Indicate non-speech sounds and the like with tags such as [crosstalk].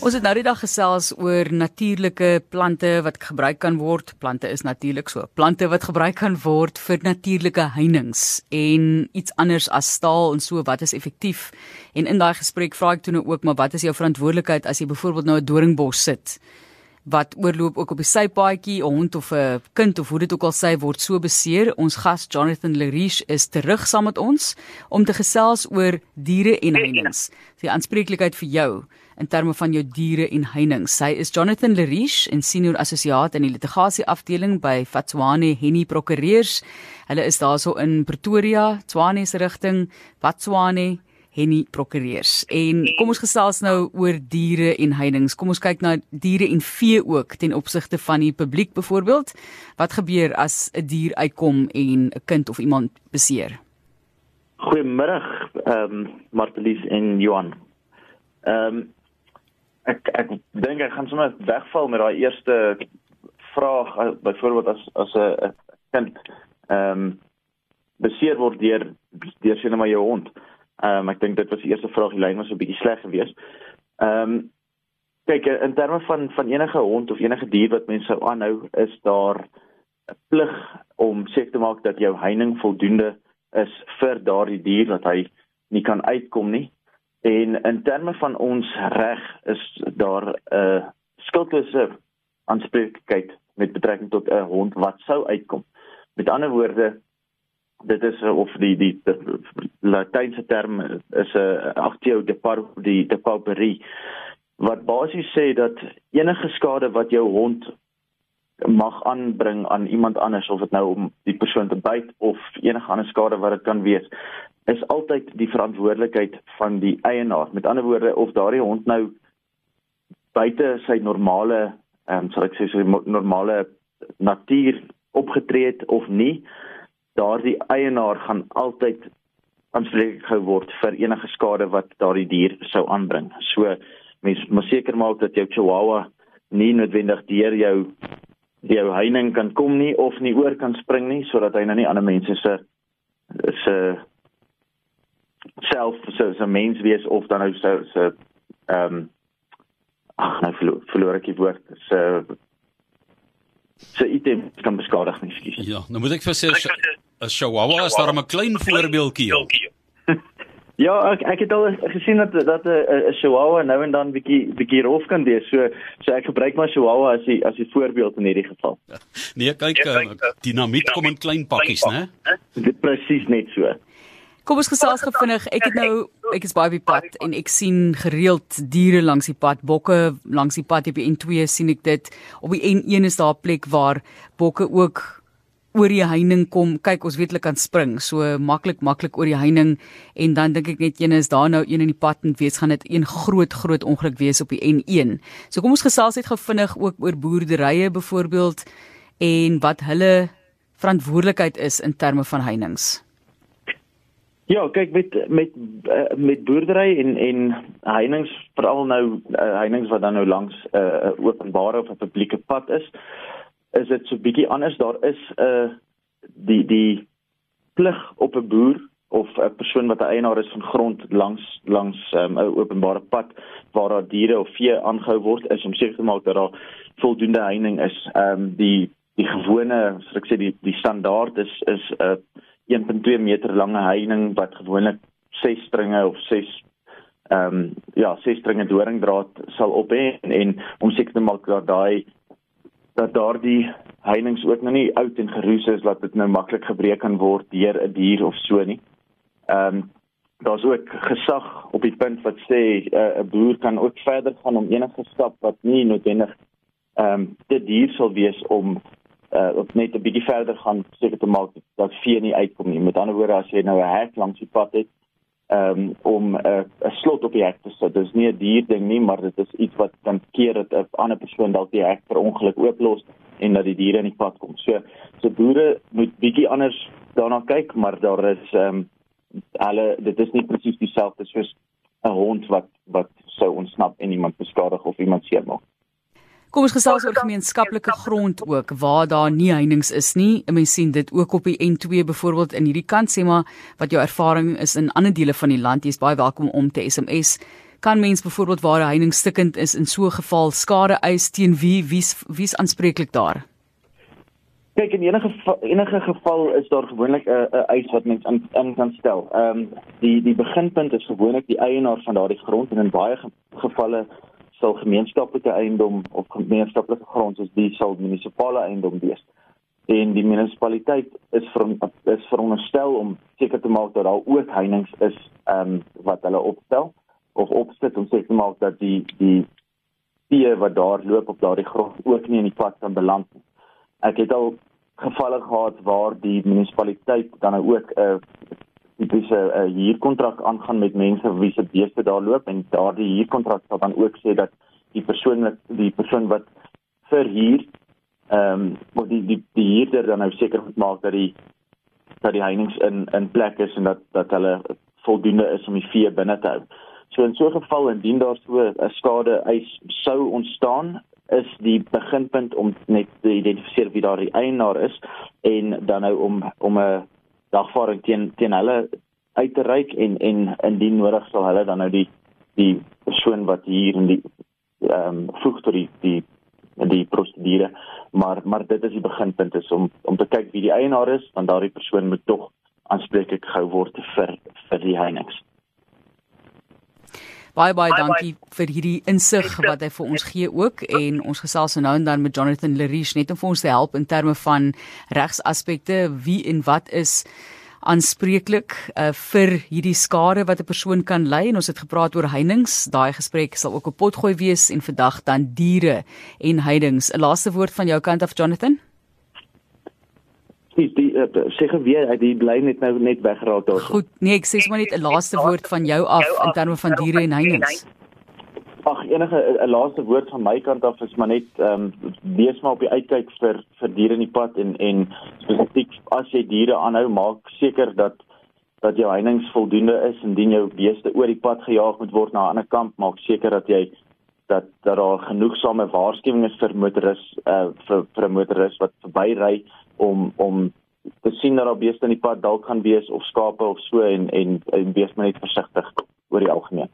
Ons het nou die dag gesels oor natuurlike plante wat gebruik kan word. Plante is natuurlik so. Plante wat gebruik kan word vir natuurlike heininge en iets anders as staal en so wat is effektief. En in daai gesprek vra ek toe nou ook, maar wat is jou verantwoordelikheid as jy byvoorbeeld nou 'n doringbos sit? Wat oorloop ook op die sypaadjie, 'n hond of 'n kind of hoe dit ook al sê word so beseer. Ons gas Jonathan Leriche is terug saam met ons om te gesels oor diere en heininge. Die aanspreeklikheid vir jou in terme van jou diere en heining. Sy is Jonathan Leriche, 'n senior assosiaat in die litigasie afdeling by Fatswane Henny Prokureurs. Hulle is daarso in Pretoria, Tswane se rigting, Fatswane Henny Prokureurs. En kom ons gesels nou oor diere en heininge. Kom ons kyk na diere en vee ook ten opsigte van die publiek byvoorbeeld. Wat gebeur as 'n dier uitkom en 'n kind of iemand beseer? Goeiemôre, ehm um, Martelies en Johan. Ehm um, ek ek dink ek gaan sommer wegval met daai eerste vraag eh, byvoorbeeld as as 'n kind ehm um, beseer word deur deur sien maar jou hond. Ehm um, ek dink dit was die eerste vraag, die lyn was 'n bietjie sleg geweest. Ehm um, kyk in terme van van enige hond of enige dier wat mense sou aanhou, is daar 'n plig om seker te maak dat jou heining voldoende is vir daardie dier dat hy nie kan uitkom nie. En in terme van ons reg is daar 'n uh, skuldlose aanspreeklikheid met betrekking tot 'n hond wat sou uitkom. Met ander woorde, dit is of die die, die Latynse term is 'n actio de par die de pauperie wat basies sê dat enige skade wat jou hond mag aanbring aan iemand anders of dit nou om die persoon te byt of enige ander skade wat dit kan wees is altyd die verantwoordelikheid van die eienaar. Met ander woorde of daardie hond nou buite sy normale ehm um, sal ek sê sy normale natuur opgetree het of nie, daardie eienaar gaan altyd aanspreeklik gehou word vir enige skade wat daardie dier sou aanbring. So mens moet seker maak dat jou chihuahua nie noodwendig deur jou jou heining kan kom nie of nie oor kan spring nie sodat hy nou nie ander mense se se self so so mens wees of dan nou so so ehm um, ag nou verloor, verloor ek die woord so so item kan beskadig nie skus ja nou moet ek vir sê 'n chihuahua is daar 'n klein voorbeeldjie [laughs] Ja, ek ek het al gesien dat dat 'n chihuahua nou en dan bietjie bietjie rof kan wees. So so ek gebruik maar chihuahua as die as die voorbeeld in hierdie geval. [laughs] Nee, kyk, uh, dinamiet kom in klein pakkies, né? Dit presies net so. Kom ons gesels gevinnig. Ek het nou ek is baie op die pad en ek sien gereeld diere langs die pad, bokke langs die pad op die N2 sien ek dit. Op die N1 is daar 'n plek waar bokke ook oor die heining kom. Kyk, ons weet hulle kan spring. So maklik maklik oor die heining en dan dink ek net een is daar nou een in die pad en weet gaan dit een groot groot ongeluk wees op die N1. So kom ons gesels net gou vinnig ook oor boerderye byvoorbeeld en wat hulle verantwoordelikheid is in terme van heininge. Ja, kyk met met uh, met boerdery en en heininge veral nou uh, heininge wat dan nou langs 'n uh, openbare of 'n publieke pad is is dit so bietjie anders. Daar is 'n uh, die die plig op 'n boer of 'n persoon wat 'n eienaar is van grond langs langs 'n um, openbare pad waar daar diere of vee aangehou word is om seker te maak dat daar voldoende heining is. Ehm um, die die gewone, soos ek sê die die standaard is is 'n uh, 1.2 meter lange heining wat gewoonlik 6 stringe of 6 ehm um, ja, 6 stringe doringdraad sal op hê en, en om seker te maak dat daai dat daardie heininge ook nou nie oud en geroes is dat dit nou maklik gebreek kan word deur 'n dier of so nie. Ehm um, daar's ook gesag op die punt wat sê eh, 'n uh, boer kan ook verder gaan om enige stap wat nie noodwendig ehm um, te duur sal wees om uh of net 'n bietjie verder gaan seker te maak dat vee nie uitkom nie. Met ander woorde as jy nou 'n hek langs die pad het, um, om 'n uh, slot op die hek te sit. Dis nie 'n dier ding nie, maar dit is iets wat kan keer dat 'n ander persoon dalk die hek per ongeluk ooplos en dat die diere in die pad kom. So so boere moet bietjie anders daarna kyk, maar daar is ehm um, hulle dit is nie presies dieselfde soos 'n hond wat wat sou ontsnap en iemand beskadig of iemand seermaak. Kom ons gesels oor gemeenskaplike grond ook waar daar nie heininge is nie. Mense sien dit ook op die N2 byvoorbeeld in hierdie kant sê maar wat jou ervaring is in ander dele van die land. Jy's baie welkom om te SMS. kan mens byvoorbeeld waar 'n heining stikkend is in so 'n geval skade eis teen wie wie's wie's aanspreeklik daar? Kyk in enige enige geval is daar gewoonlik 'n 'n eis wat mens in, in kan stel. Ehm um, die die beginpunt is gewoonlik die eienaar van daardie grond en in baie gevalle sal gemeenskaplike eiendom of gemeenskaplike grond soos die sal munisipale eiendom wees. En die munisipaliteit is vir is veronderstel om seker te maak dat daar ook heininge is ehm um, wat hulle opstel of opsit om seker te maak dat die die die wat daar loop op daardie grond ook nie in die pad kan beland nie. Ek het al gevalle gehad waar die munisipaliteit dan ook 'n uh, tipiese uh, huurkontrak aangaan met mense wie se beeste daar loop en daardie huurkontrak sal dan ook sê dat die persoon die persoon wat verhuur ehm um, moet die die die huurder dan nou seker moet maak dat die dat die heininge in in plek is en dat dat hulle voldoende is om die vee binne te hou. So in so 'n geval indien daar so 'n skade eis sou ontstaan, is die beginpunt om net te identifiseer wie daardie eienaar is en dan nou om om 'n dagvaarding teen teen hulle uit te reik en en indien nodig sal hulle dan nou die die persoon wat hier in die ehm um, voeg tot die die die prosedure. Maar maar dit is die beginpunt is om om te kyk wie die eienaar is want daardie persoon moet tog aanspreeklik gehou word vir vir die heininge Baie baie dankie vir hierdie insig wat hy vir ons gee ook. En ons gesels nou en dan met Jonathan Leriche net om vir ons te help in terme van regsaspekte wie en wat is aanspreeklik uh, vir hierdie skade wat 'n persoon kan ly en ons het gepraat oor heininge. Daai gesprek sal ook op potgooi wees. En vandag dan diere en heininge. 'n laaste woord van jou kant af Jonathan die, die uh, sê geweer hy die bly net nou net weggeraak daar. Goed, nee, ek sê sommer net 'n laaste woord van jou af in terme van diere en heininge. Ag enige 'n laaste woord van my kant af is maar net ehm um, wees maar op die uitkyk vir vir diere in die pad en en spesifiek as jy diere aanhou maak seker dat dat jou heininge voldoende is indien jou beeste oor die pad gejaag moet word na 'n ander kamp maak seker dat jy dat dat daar genoegsame waarskuwings vir motoris uh vir vir 'n motoris wat verbyry om om te sien dat daar beeste in die pad dalk gaan wees of skape of so en en, en wees maar net versigtig oor die algemeen.